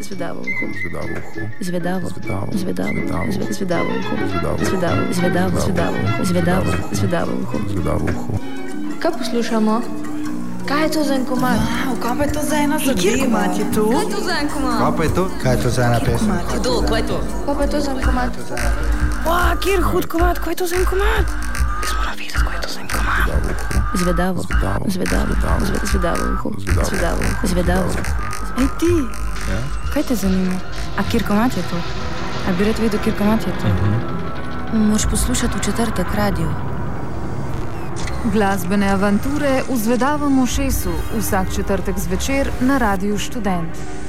Zvedavo uho. Zvedavo uho. Zvedavo. Zvedavo. Zvedavo. Zvedavo. Zve- Zvedavo uho. Zvedavo. Zvedavo. Zvedavo. Zvedavo uho. Zvedavo. Zvedavo uho. Zvedavo uho. Kaj poslušamo? Kaj je to za en komad? Wow, kaj pa je to za ena zadeva? Kjer komat je to? Kaj je to za en komad? Kaj pa je to? Kaj je to za ena pesem? Kdo? Kaj je to? Kaj pa je to za en komad? Wow, kjer hud komat, kaj je to za en komat? Jaz moram videti, kaj je to za en komat. Zvedavo uho. Zvedavo. Zvedavo. Zvedavo. Zve- Zvedavo uho. Zvedavo. Zvedavo. Zvedavo. Ej ti, Ja? kaj te zanima? A kjer komat je to? A bi rad vedel, kjer komat je to? Moš poslušati v četrtek radio. Glasbene avanture v Zvedavem ošesu vsak četrtek zvečer na Radiu Študent.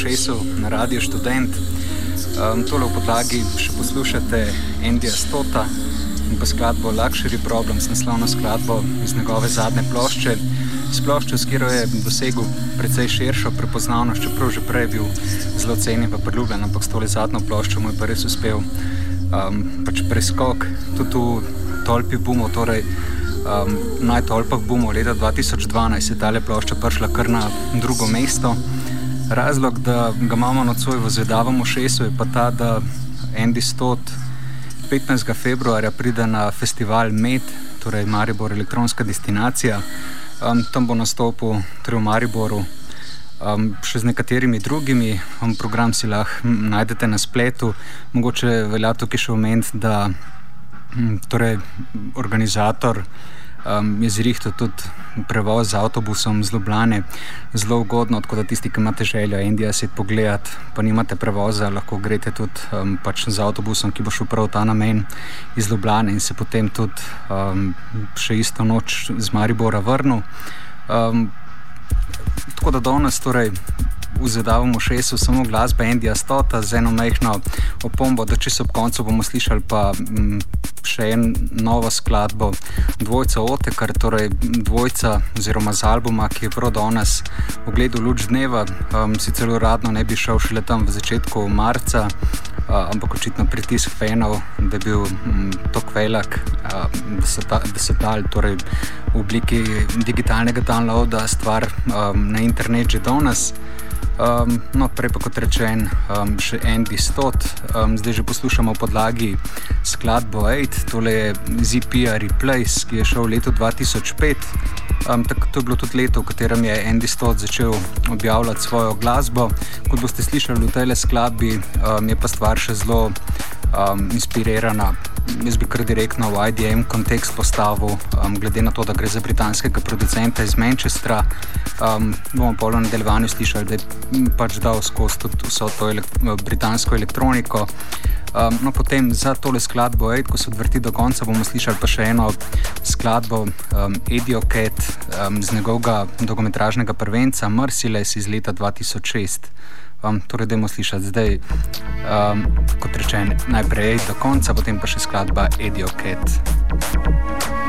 Svetovemu šesu na Radio Student. Um, tole v podlagi še poslušate Endija Stota in pa skladbo Luxury Problems, naslovno skladbo iz njegove zadnje plošče. Sploščo, s katero je dosegel precej širšo prepoznavnost, čeprav že prej bil zelo cenjen in priljubljen, ampak s tole zadnjo ploščo mu je pa res uspel um, pač preskok tudi v tolpi bomo. Torej, um, na tolpah bomo leta 2012 je ta plošča prišla kar na drugo mesto. Razlog, da ga imamo nocoj v zvedavem ošesu, je pa ta, da Andy Stott 15. februarja pride na festival Med, torej Maribor elektronska destinacija. Um, tam bo nastopil torej v Mariboru um, še z nekaterimi drugimi. Um, program si lahko najdete na spletu. Mogoče velja tukaj še omeniti, da um, torej, organizator um, je zrihtel tudi prevoz z avtobusom z Ljubljana, zelo ugodno, tako da tisti, ki imate željo Indija si pogledati, pa nimate prevoza, lahko greste tudi um, pač z avtobusom, ki bo šel prav ta namen iz Ljubljana in se potem tudi um, še isto noč z Maribora vrnil. Um, tako da danes torej vzedavamo šesu samo glasbe Indija Stota z eno mehko opombo, da se ob koncu bomo slišali pa m, mm, še en novo skladbo Dvojca Otekar, torej Dvojca oziroma z albuma, ki je prav danes v gledu luč dneva, um, sicer uradno ne bi šel šele tam v začetku marca, uh, ampak očitno pritisk fenov, da je bil um, tok velik, uh, da so ta, da so dali torej, v obliki digitalnega downloada stvar um, na internet že danes. Um, no, prej pa kot rečen, um, še Andy Stott, um, zdaj že poslušamo podlagi skladbo 8, tole je ZPR Replace, ki je šel v letu 2005. Um, tak, to je bilo tudi leto, v katerem je Andy Stott začel objavljati svojo glasbo. Kot boste slišali v tej skladbi, um, je pa stvar še zelo um, inspirirana jaz bi kar direktno v IDM kontekst postavil, um, glede na to, da gre za britanskega producenta iz Manchestra. Um, bomo pa v nadaljevanju slišali, da je pač dal skozi tudi vso to elek britansko elektroniko. Um, no, potem za tole skladbo, ej, ko se odvrti do konca, bomo slišali pa še eno skladbo um, Edio Cat um, z njegovega dolgometražnega prvenca Merciless iz leta 2006. Um, torej, da bomo slišali zdaj, um, kot rečeno, najprej do konca, potem pa še skladba Edio Cat.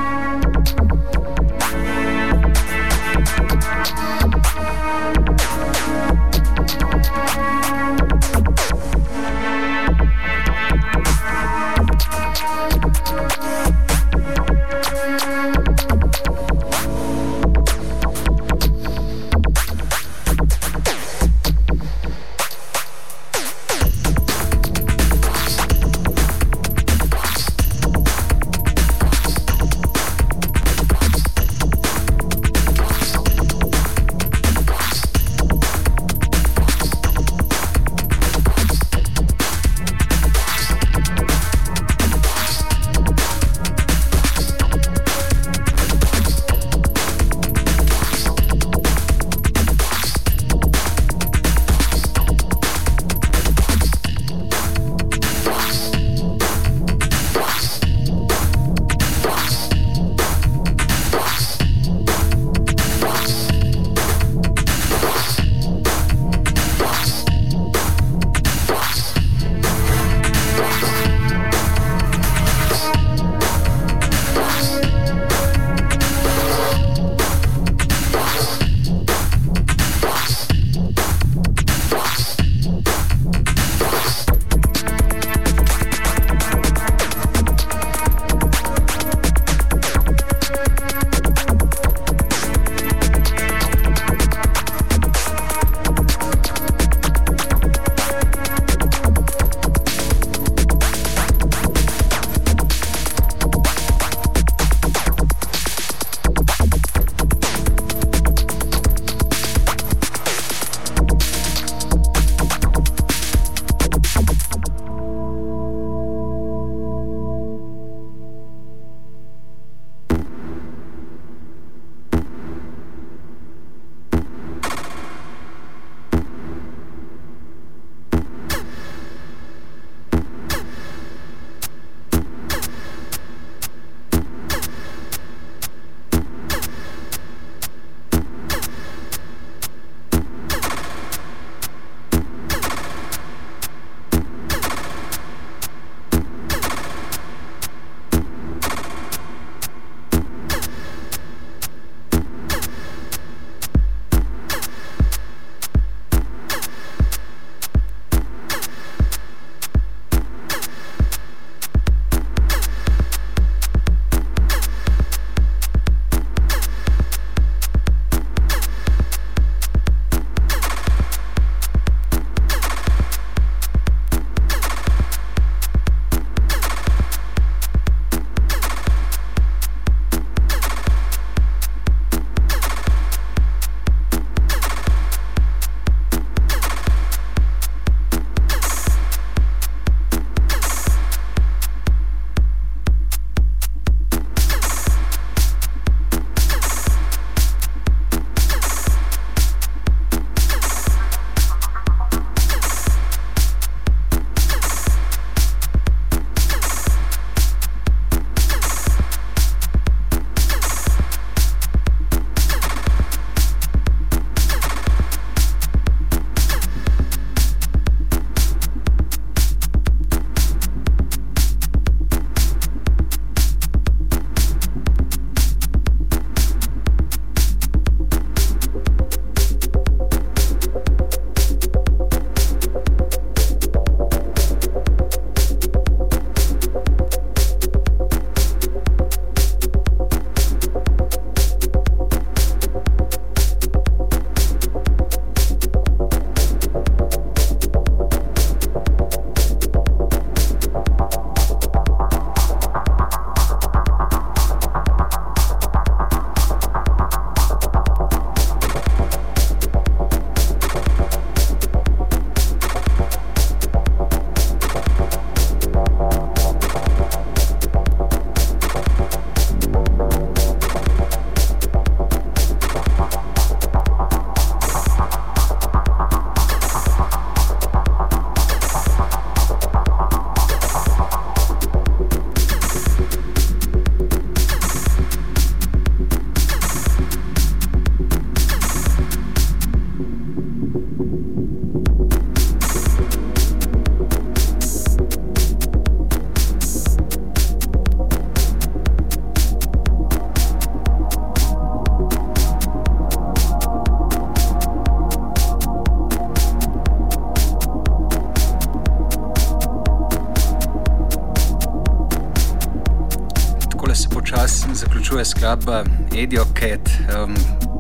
Edio Cat um,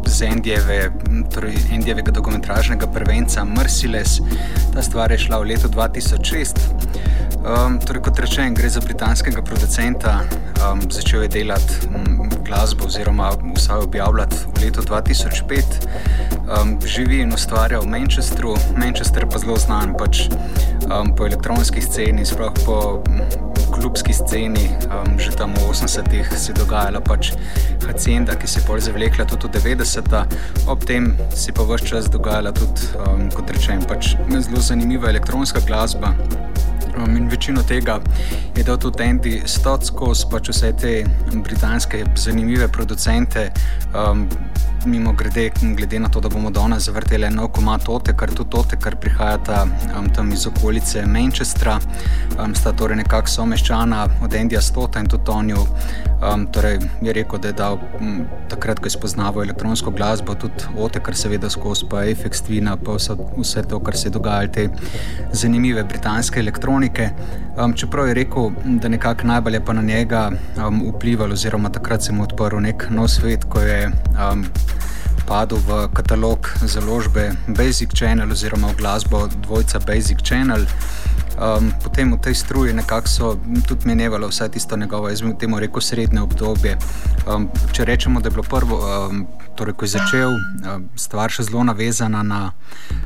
z Endijeve, torej Endijevega dokumentarnega prvenca Merciless. Ta stvar je šla v letu 2006. Um, torej, kot rečem, gre za britanskega producenta, um, začel je delati um, glasbo oziroma vsaj objavljati v letu 2005. Um, živi in ustvarja v Manchesteru, Manchester pa zelo znan pač, um, po elektronski sceni, sploh po klubski sceni, um, že tam v 80-ih se je dogajala pač Hacienda, ki se je bolj zavlekla tudi v 90-ta, ob tem se je pa vse čas dogajala tudi, um, kot rečem, pač zelo zanimiva elektronska glasba. Um, in večino tega je dal tudi Andy Stott skozi pač vse te britanske zanimive producente. Um, mimo grede, glede na to, da bomo danes zavrteli nov komat Ote, kar tudi Ote, kar prihajata um, tam iz okolice Manchestra, um, sta torej nekako someščana od Endija Stota in tudi Tonju. Um, torej je rekel, da je dal um, takrat, ko je spoznaval elektronsko glasbo, tudi Ote, kar seveda skozi pa Efekt Tvina, pa vse, vse to, kar se je dogajalo, te zanimive britanske elektronike. Um, čeprav je rekel, da nekako najbolj je pa na njega um, vplivalo, oziroma takrat se mu odprl nek nov svet, ko je um, padel v katalog založbe Basic Channel oziroma v glasbo dvojca Basic Channel. Um, potem v tej struji so tudi menjevalo vse tisto njegovo, jaz bi temu rekel, srednje obdobje. Um, če rečemo, da je bilo prvo, um, torej, ko je začel, um, stvar še zelo navezana na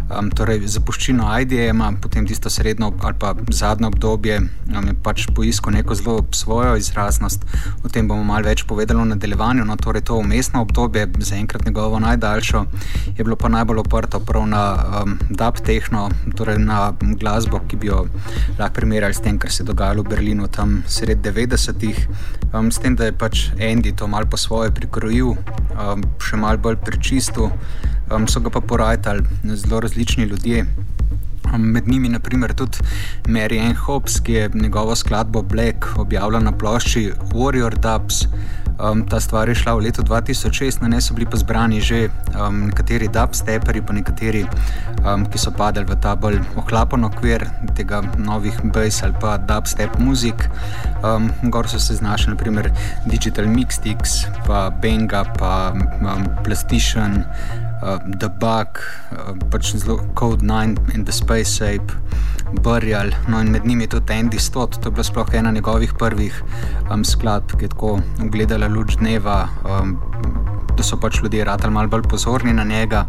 um, torej, zapuščino IDM-a, potem tisto srednjo ali pa zadnjo obdobje, um, je pač poiskal neko zelo svojo izraznost. O tem bomo malo več povedali v nadaljevanju. No, torej, to umestno obdobje, zaenkrat njegovo najdaljšo, je bilo pa najbolj oprto prav na um, dub tehno, torej na glasbo, ki bi jo lahko primerjali s tem, kar se je dogajalo v Berlinu tam sred 90-ih. Um, s tem, da je pač Andy to malo po svoje prikrojil, um, še malo bolj prečistil, um, so ga pa porajali zelo različni ljudje. Med njimi je tudi Mary Ann Hobbs, ki je njegovo skladbo Black objavila na plošči Warrior Dubs. Um, ta stvar je šla v letu 2006, na ne so bili pa zbrani že um, nekateri dubsteperi, pa nekateri, um, ki so padali v ta bolj ohlapen okvir tega novih bass ali pa dubstep muzik. Um, gor so se znašli naprimer Digital Mixtix, pa Benga, pa um, PlayStation. Uh, the Bug, uh, pač zelo Code 9 in The Space Ape, Burial, no in med njimi tudi Andy Stott, to je bila sploh ena njegovih prvih um, skladb, ki je tako ugledala luč dneva. Um, Da so pač ljudje ratali malo bolj pozorni na njega.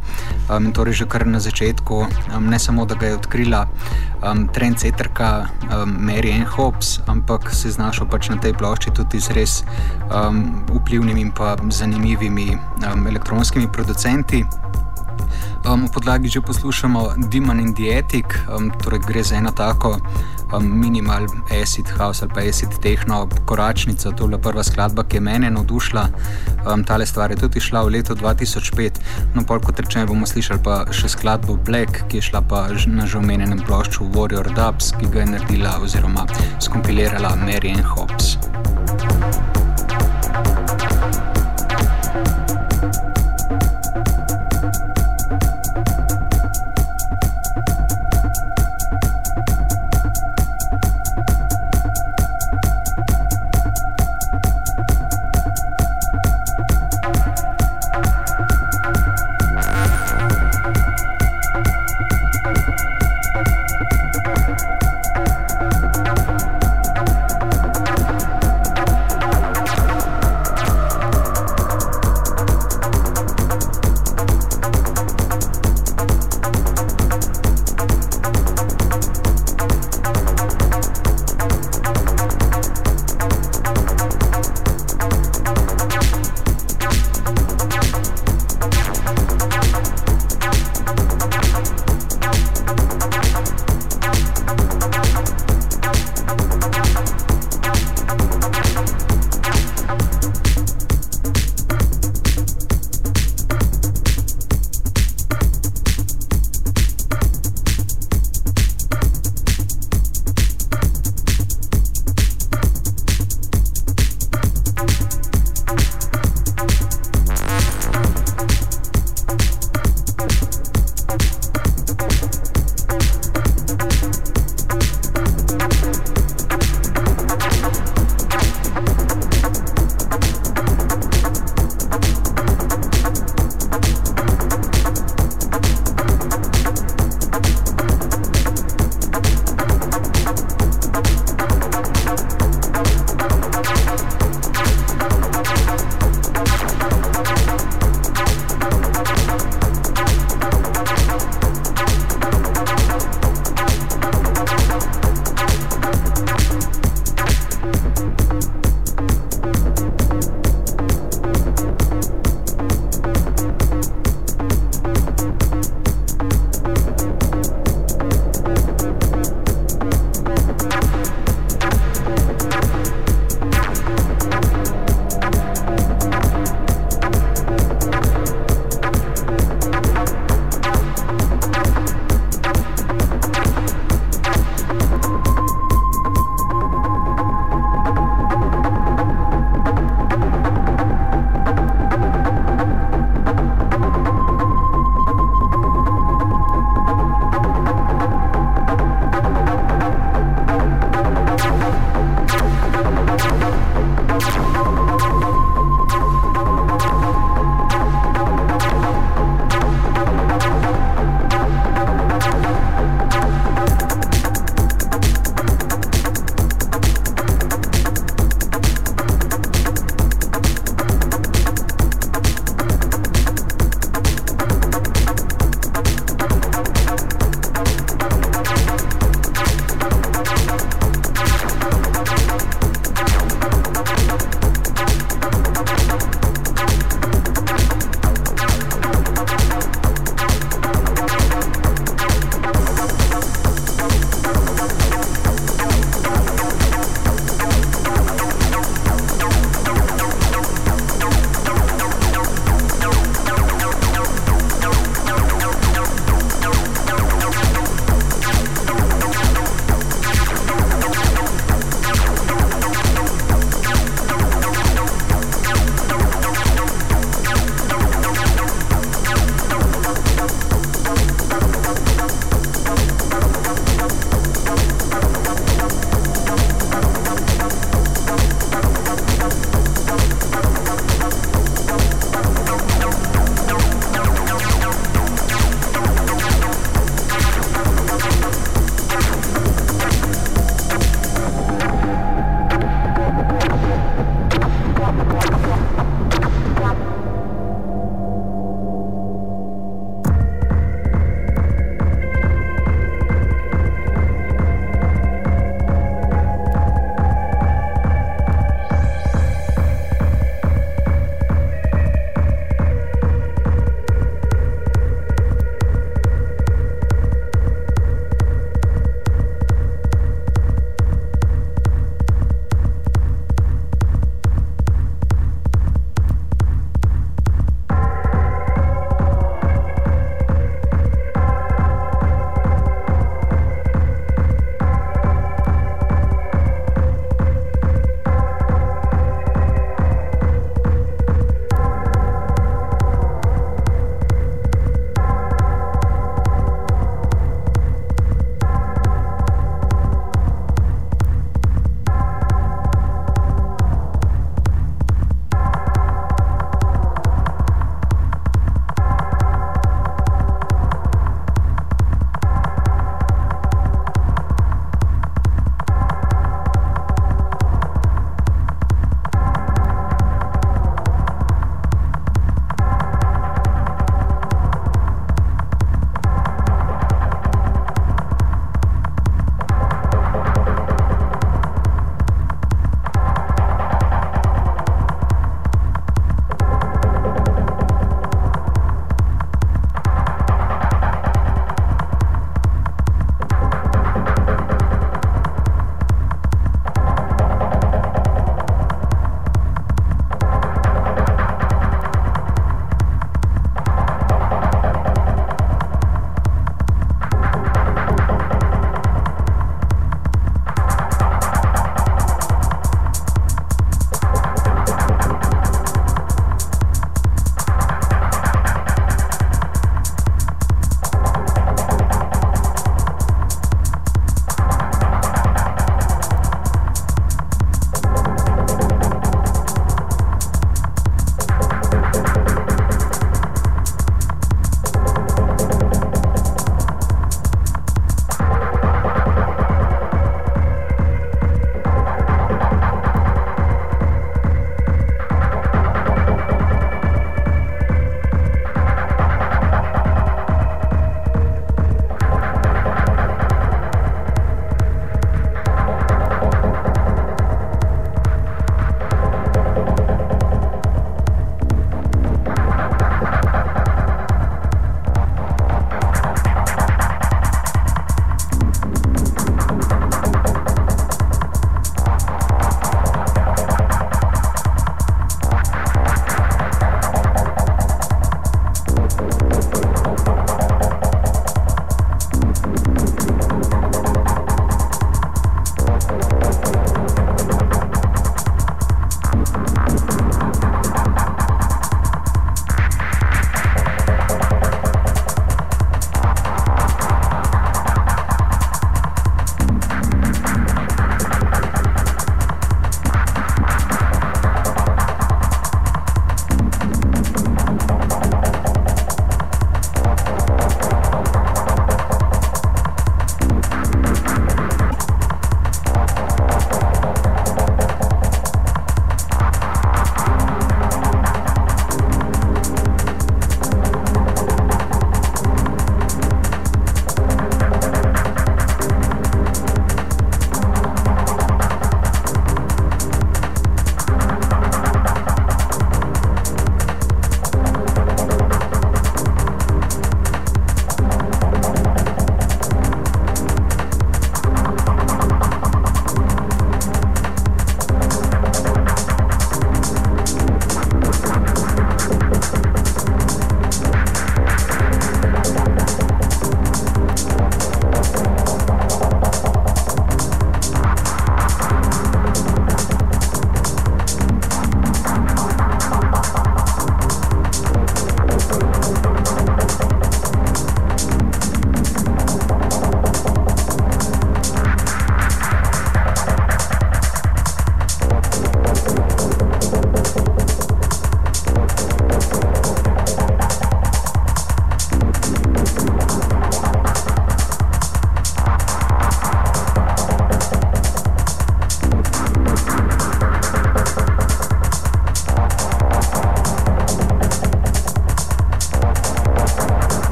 Um, torej, že kar na začetku, um, ne samo da ga je odkrila um, trendsetterka um, Mary Ann Hobbs, ampak se je znašel pač na tej plošči tudi z res um, vplivnimi in zanimivimi um, elektronskimi producenti. Um, v podlagi že poslušamo Demon in Dietik, um, torej gre za eno tako um, minimal acid house ali pa acid techno koračnico. To je bila prva skladba, ki je mene navdušila. Um, tale stvar je tudi šla v leto 2005. No, pol kot rečeno, bomo slišali pa še skladbo Black, ki je šla pa na že omenjenem plošču Warrior Dubs, ki ga je naredila oziroma skompilirala Mary Ann Hobbs. tole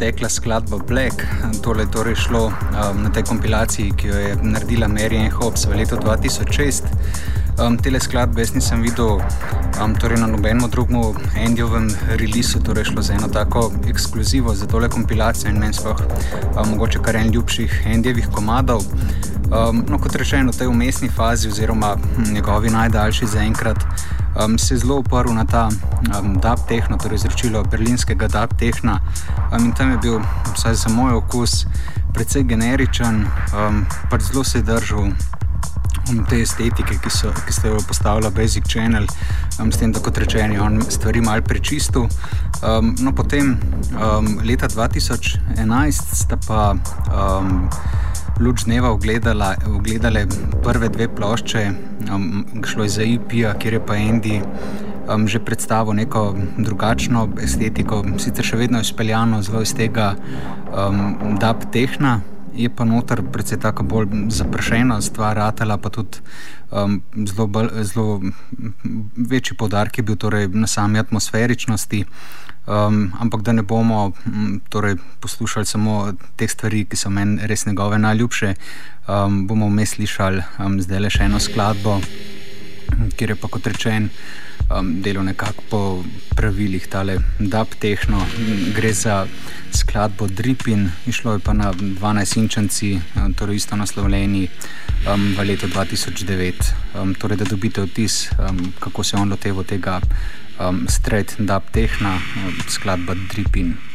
počasi stekla skladba Black. Tole je torej šlo um, na tej kompilaciji, ki jo je naredila Mary Ann Hobbs v letu 2006. Um, tele skladbe jaz nisem videl um, torej na nobenem drugem Endijovem releasu, torej šlo za eno tako ekskluzivo za tole kompilacijo in meni sploh um, mogoče kar en ljubših Endijevih komadov. Um, no, kot rečeno, v tej umestni fazi, oziroma hm, njegovi najdaljši zaenkrat, um, se je zelo uprl na ta um, DAP tehno, torej izročilo berlinskega DAP tehna. Um, in tam je bil, vsaj za moj okus, precej generičen, um, pač zelo se je držal. Um, te estetike, ki, so, ki ste jo postavili, Basic Channel, um, s tem, da kot rečeno, on stvari malo prečistil. Um, no, potem um, leta 2011 sta pa um, luč dneva ogledale prve dve plošče, um, šlo je za IP, e kjer je pa Andy um, že predstavil neko drugačno estetiko, sicer še vedno izpeljano zelo iz tega um, DAP tehna. Je pa noter predvsej tako bolj zaprašena stvar, ratela pa tudi um, zelo, zelo večji podarek je bil torej na sami atmosferičnosti. Um, ampak da ne bomo m, torej, poslušali samo te stvari, ki so meni res njegove najljubše, um, bomo vmes slišali um, zdaj le še eno skladbo, kjer je pa kot rečen. Um, delo nekako po pravilih, tale DAP tehno, gre za skladbo Dripin, išlo je pa na 12 inčanci, um, torej isto naslovljeni um, v letu 2009. Um, torej, da dobite vtis, um, kako se je on loteval tega um, Straight Dub Techna, um, skladba Dripin.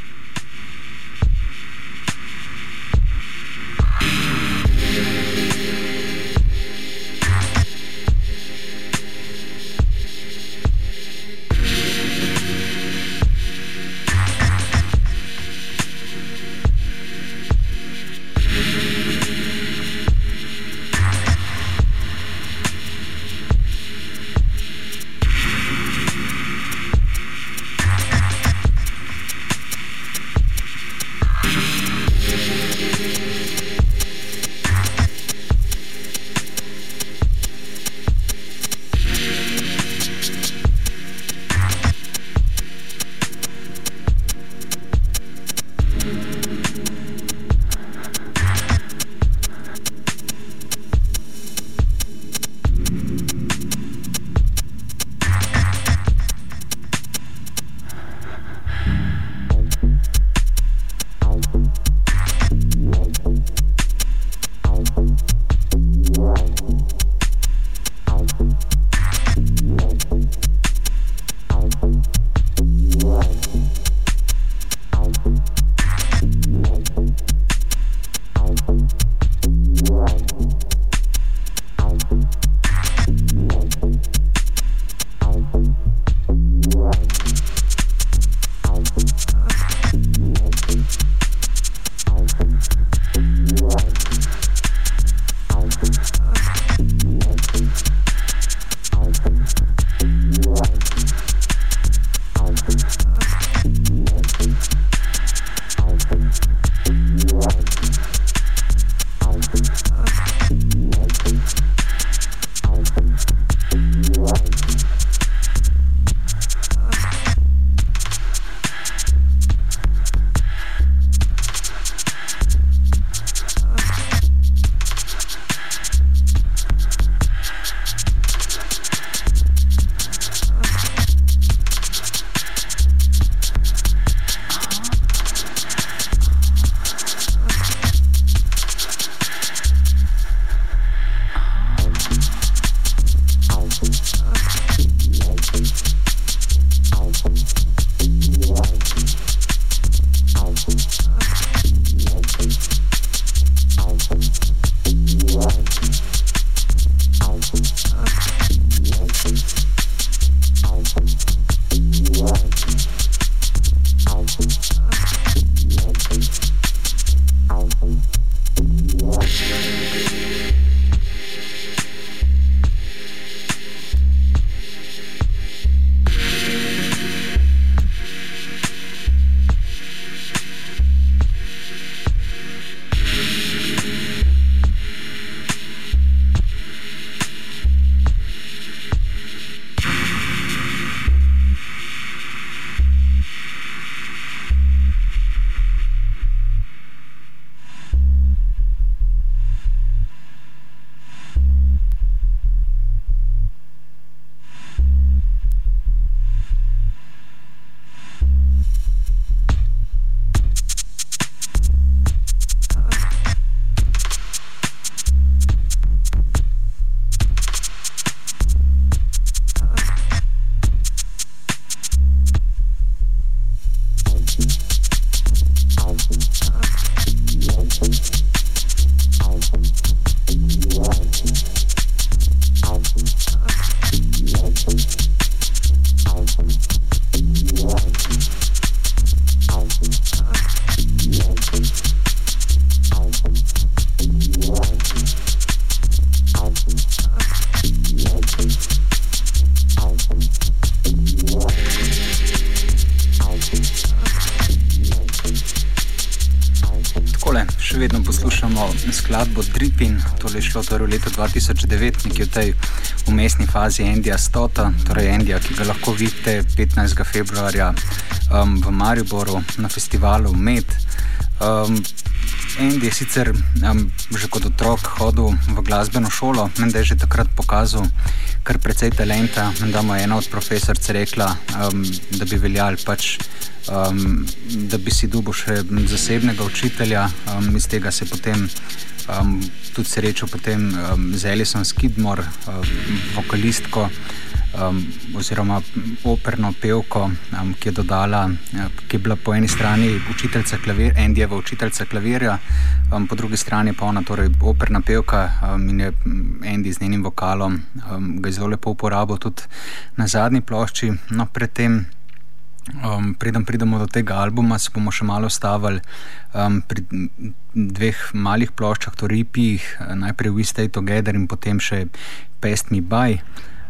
Skladbo Dripping, to je šlo torej v letu 2009, nekje v tej umestni fazi Endija Stota, torej Endija, ki ga lahko vidite 15. februarja um, v Mariboru na festivalu Med. Um, Andy je sicer um, že kot otrok hodil v glasbeno šolo, menda je že takrat pokazal kar precej talenta. Menda mu je ena od profesoric rekla, um, da bi veljal pač. Um, da bi si dubo še zasebnega učitelja, um, iz tega se potem um, tudi srečal um, z Elisom Skidmore, um, vokalistko um, oziroma operno pevko, um, ki, je dodala, uh, ki je bila po eni strani učiteljica klavirja, Endijeva učiteljica klavirja, um, po drugi strani pa ona, torej operna pevka um, in je Endi z njenim vokalom um, ga zelo lepo uporabil tudi na zadnji plošči. No, Um, preden pridemo do tega albuma, se bomo še malo stavili um, pri dveh malih ploščah, torej IP-jih, najprej We Stay Together in potem še Pest Me By.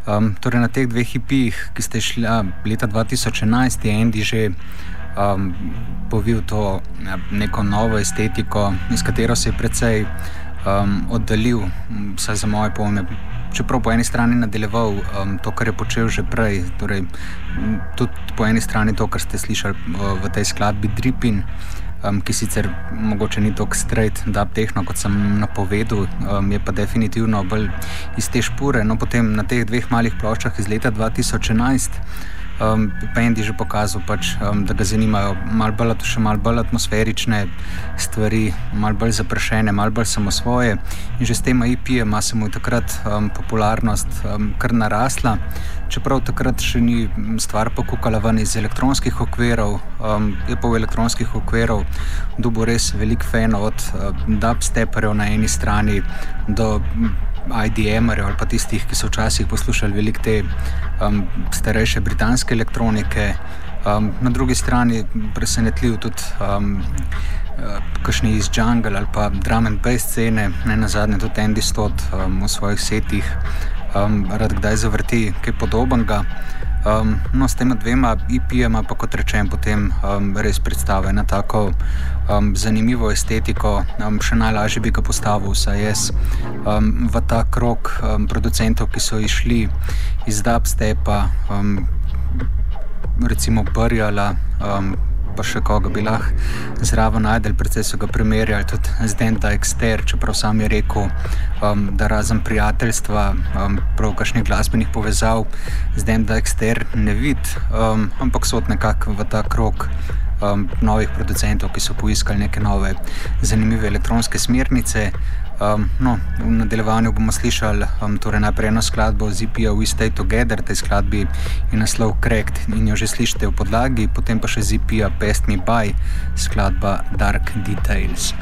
Um, torej na teh dveh IP-jih, ki ste šli leta 2011, je Andy že um, povil to neko novo estetiko, iz katero se je precej um, oddaljil, vsaj za moje pojme. Čeprav po eni strani nadaljeval um, to, kar je počel že prej, torej tudi po eni strani to, kar ste slišali uh, v tej skladbi Dripping um, ki sicer mogoče ni tako straight, da je tehno, kot sem napovedal, um, je pa definitivno bolj iz te špore. No, potem na teh dveh malih ploščah iz leta 2011. Um, Pendi že pokazal, pač, um, da ga zanimajo malo bolj, še malo bolj atmosferične stvari, malo bolj zaprašene, malo bolj samo svoje. In že s tem IP-jem se mu je takrat um, popularnost um, kar narasla čeprav takrat še ni stvar pokukala ven iz elektronskih okvirov, um, je pa v elektronskih okvirov dobil res velik fan od uh, dubsteperjev na eni strani do IDM-erjev ali pa tistih, ki so včasih poslušali veliko te um, starejše britanske elektronike. Um, na drugi strani presenetljiv tudi. Um, uh, Kakšni iz Jungle ali pa drum and bass scene, ne na zadnje, tudi Andy Stott um, v svojih setih um, rad kdaj zavrti kaj podobnega. Um, no, s tema dvema IP-jema pa kot rečem, potem um, res predstavlja ena tako um, zanimivo estetiko. Um, še najlažje bi ga postavil, saj jaz um, v ta krok um, producentov, ki so išli iz Dubstepa, um, recimo Brjala. Um, pa še koga bi lahko zraven najdel, predvsej so ga primerjali tudi z Denda Exter, čeprav sam je rekel, um, da razen prijateljstva, um, prav kakšnih glasbenih povezav z Denda Exter ne vid, um, ampak so nekako v ta krok. Um, novih producentov, ki so poiskali neke nove, zanimive elektronske smernice, Um, no, v nadaljevanju bomo slišali um, torej najprej eno skladbo z IP-ja We Stay Together, tej skladbi je naslov Cracked in jo že slišite v podlagi, potem pa še z IP-ja Pest Me By, skladba Dark Details.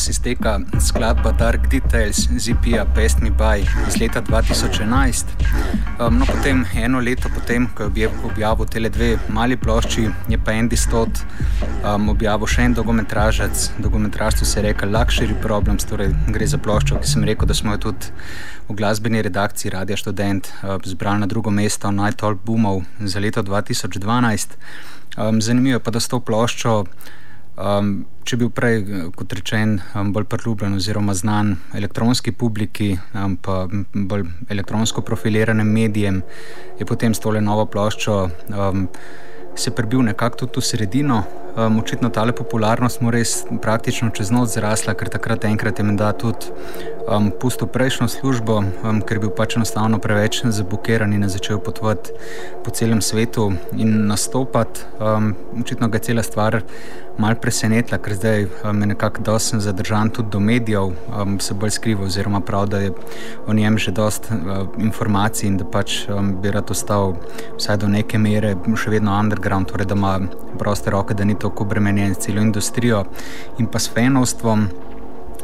Počasi izteka skladba Dark Details z IP-ja Pest Me By iz leta 2011. Um, no, potem, eno leto potem, ko je objavil te dve mali plošči, je pa Andy Stott um, objavil še en dokumentaražec. Dokumentaražcu se je rekel Luxury Problems, torej gre za ploščo, ki sem rekel, da smo jo tudi v glasbeni redakciji Radia Student uh, zbrali na drugo mesto Night All Boomov za leto 2012. Um, zanimivo je pa, da s to ploščo. Um, če bil prej, kot rečen, um, bolj priljubljen oziroma znan elektronski publiki, um, pa bolj elektronsko profiliranim medijem, je potem s tole novo ploščo um, se prebil nekako tudi v sredino. Um, očitno ta popularnost mu res praktično čez noč zrasla, ker takrat enkrat je menda tudi um, pustil prejšnjo službo, um, ker je bil pač enostavno preveč zabukiran in je začel potovati po celem svetu in nastopati. Um, očitno ga je cela stvar mal presenetila, ker zdaj um, je nekako dosten zadržan tudi do medijev, um, se bolj skriva oziroma prav, da je o njem že dost uh, informacij in da pač um, bi rad ostal vsaj do neke mere še vedno underground, torej da ima proste roke, da ni tako obremenjen s celo industrijo in pa s fenovstvom.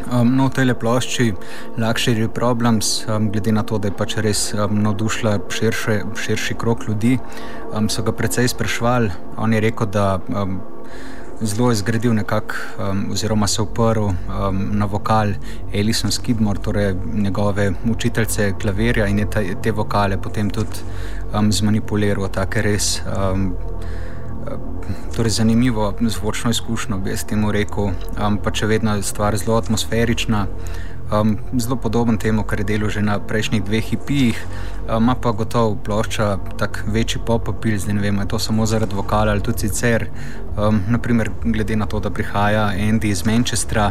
Um, no, v tej plošči Luxury Problems, um, glede na to, da je pač res um, navdušila širše, širši krok ljudi, um, so ga precej sprašvali. On je rekel, da um, zelo je zgradil nekako, um, oziroma se oprl um, na vokal Elison Skidmore, torej njegove učiteljice klavirja in je ta, te vokale potem tudi um, zmanipuliral, tako res. Um, Torej, zanimivo zvočno izkušnjo bi jaz temu rekel, um, pa če vedno je stvar zelo atmosferična, um, zelo podoben temu, kar je delo že na prejšnjih dveh hipijih, um, ima um, pa gotovo plošča tak večji pop-apil, zdaj ne vem, je to samo zaradi vokala ali tudi sicer. Um, naprimer, glede na to, da prihaja Andy iz Manchestra,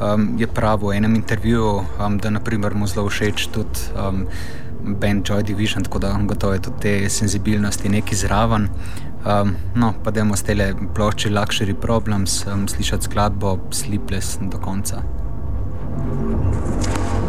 um, je prav v enem intervjuju, um, da naprimer, mu zelo všeč tudi. Um, Band Joy Division, tako da gotovo je tudi te senzibilnosti nekaj zraven. Um, no, pa dajmo s tele plošči Luxury Problems um, slišati skladbo Sleepless do konca. Ain't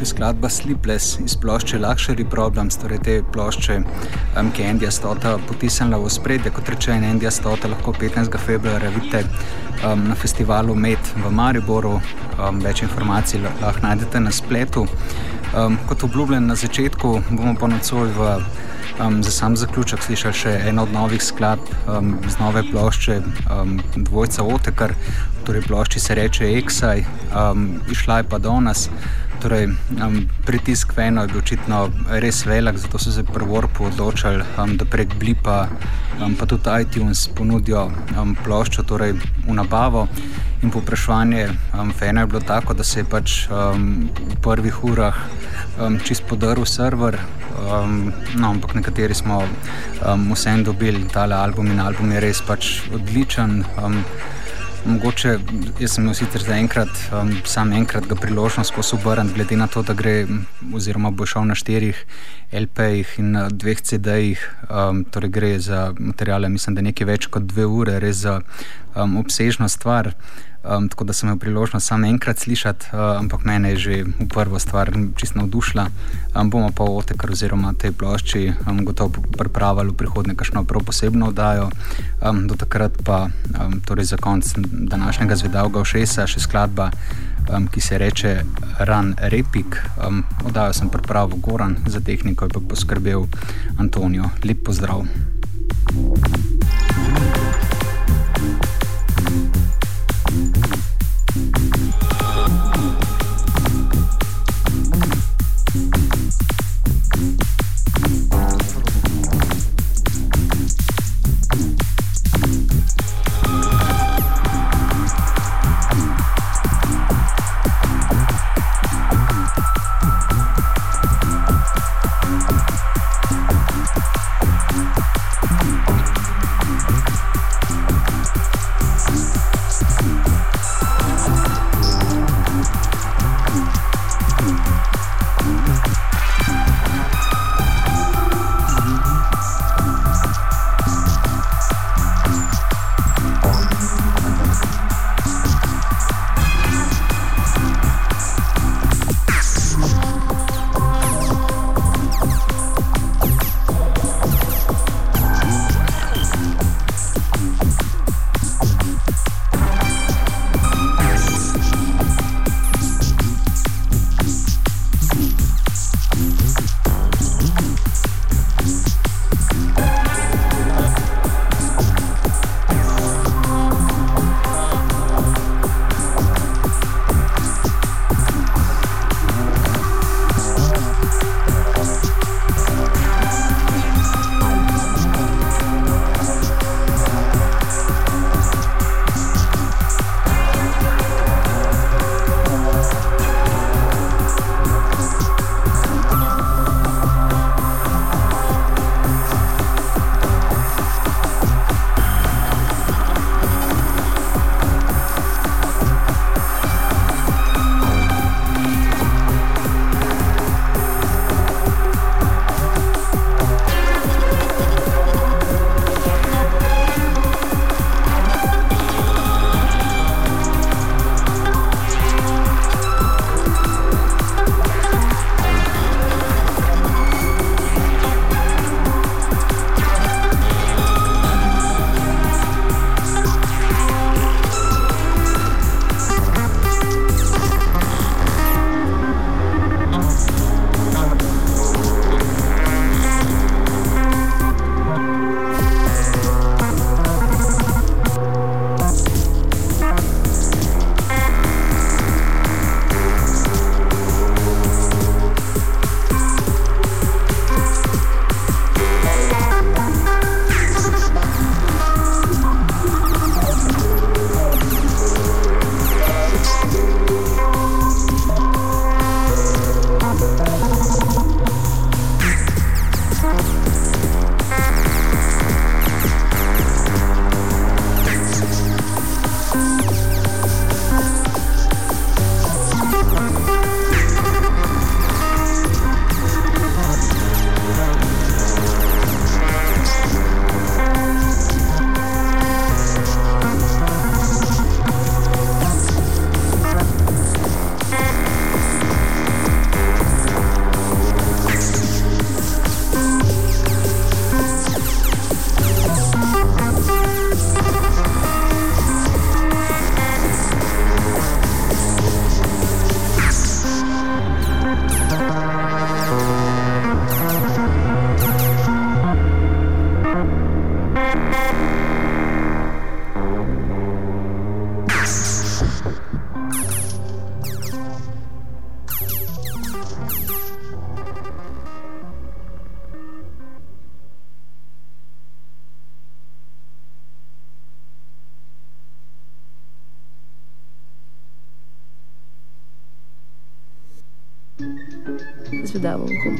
še skladba Sleepless iz plošče Luxury Problems, torej te plošče, um, ki je Indija Stota potisnila v spredje. Kot rečeno, Indija Stota lahko 15. februarja vidite um, na festivalu Med v Mariboru. Um, več informacij lahko najdete na spletu. Um, kot obljubljen na začetku, bomo pa nocoj v um, za sam zaključek slišali še eno od novih skladb um, z nove plošče, um, Dvojca Otekar, torej plošči se reče Exaj, um, išla je pa do nas. Torej, um, pritisk Veno je bil očitno res velik, zato so se prvorpo odločili, um, da prek Blipa, um, pa tudi iTunes ponudijo um, ploščo torej v nabavo. In poprašanje um, Vena je bilo tako, da se je pač um, v prvih urah um, čist podaril server, um, no, ampak nekateri smo um, vsem dobili tale album in album je res pač odličen. Um, Mogoče jaz sem imel sicer za enkrat, um, sam enkrat ga priložnost, ko so obrnili, glede na to, da gre, oziroma bo šel na štirih LP-jih in na dveh CD-jih, um, torej gre za materijale, mislim, da nekaj več kot dve ure, res za um, obsežno stvar. Um, tako da sem imel priložnost samo enkrat slišati, uh, ampak mene je že v prvo stvar čisto navdušila. Um, bomo pa o tekar oziroma tej plošči um, gotovo pripravili v prihodnje kakšno prav posebno oddajo. Um, do takrat pa um, torej za konc današnjega zvedavega všesa še skladba, um, ki se reče Ran Repik. Um, oddajo sem pripravil Goran, za tehniko je pa poskrbel Antonijo. Lep pozdrav! Uho.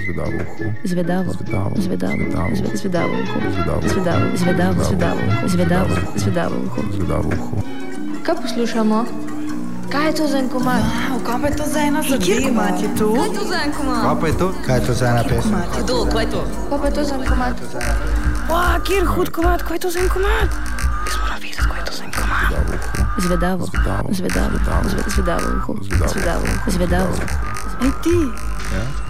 Zvedavo. Zvedavo. Zvedavo. Zvedavo. Zvedavo. Zvedavo uho. Zvedavo uho. Kaj poslušamo? Kaj je to za en komad? Wow, kaj pa je to za ena zadeva? Kjer komat je to? Kaj je to za en komad? Kaj pa je to? Kaj je to za ena pesem? Kaj pa je to za en komad? Wow, kjer hud komat, kaj je to za en komat? Jaz moram videti, kaj je to za en komat. Zvedavo. Zvedavo. Zvedavo. Zvedavo. Zvedavo. Zvedavo uho. Zvedavo. Zvedavo. Zvedavo. Ej ti, Ja?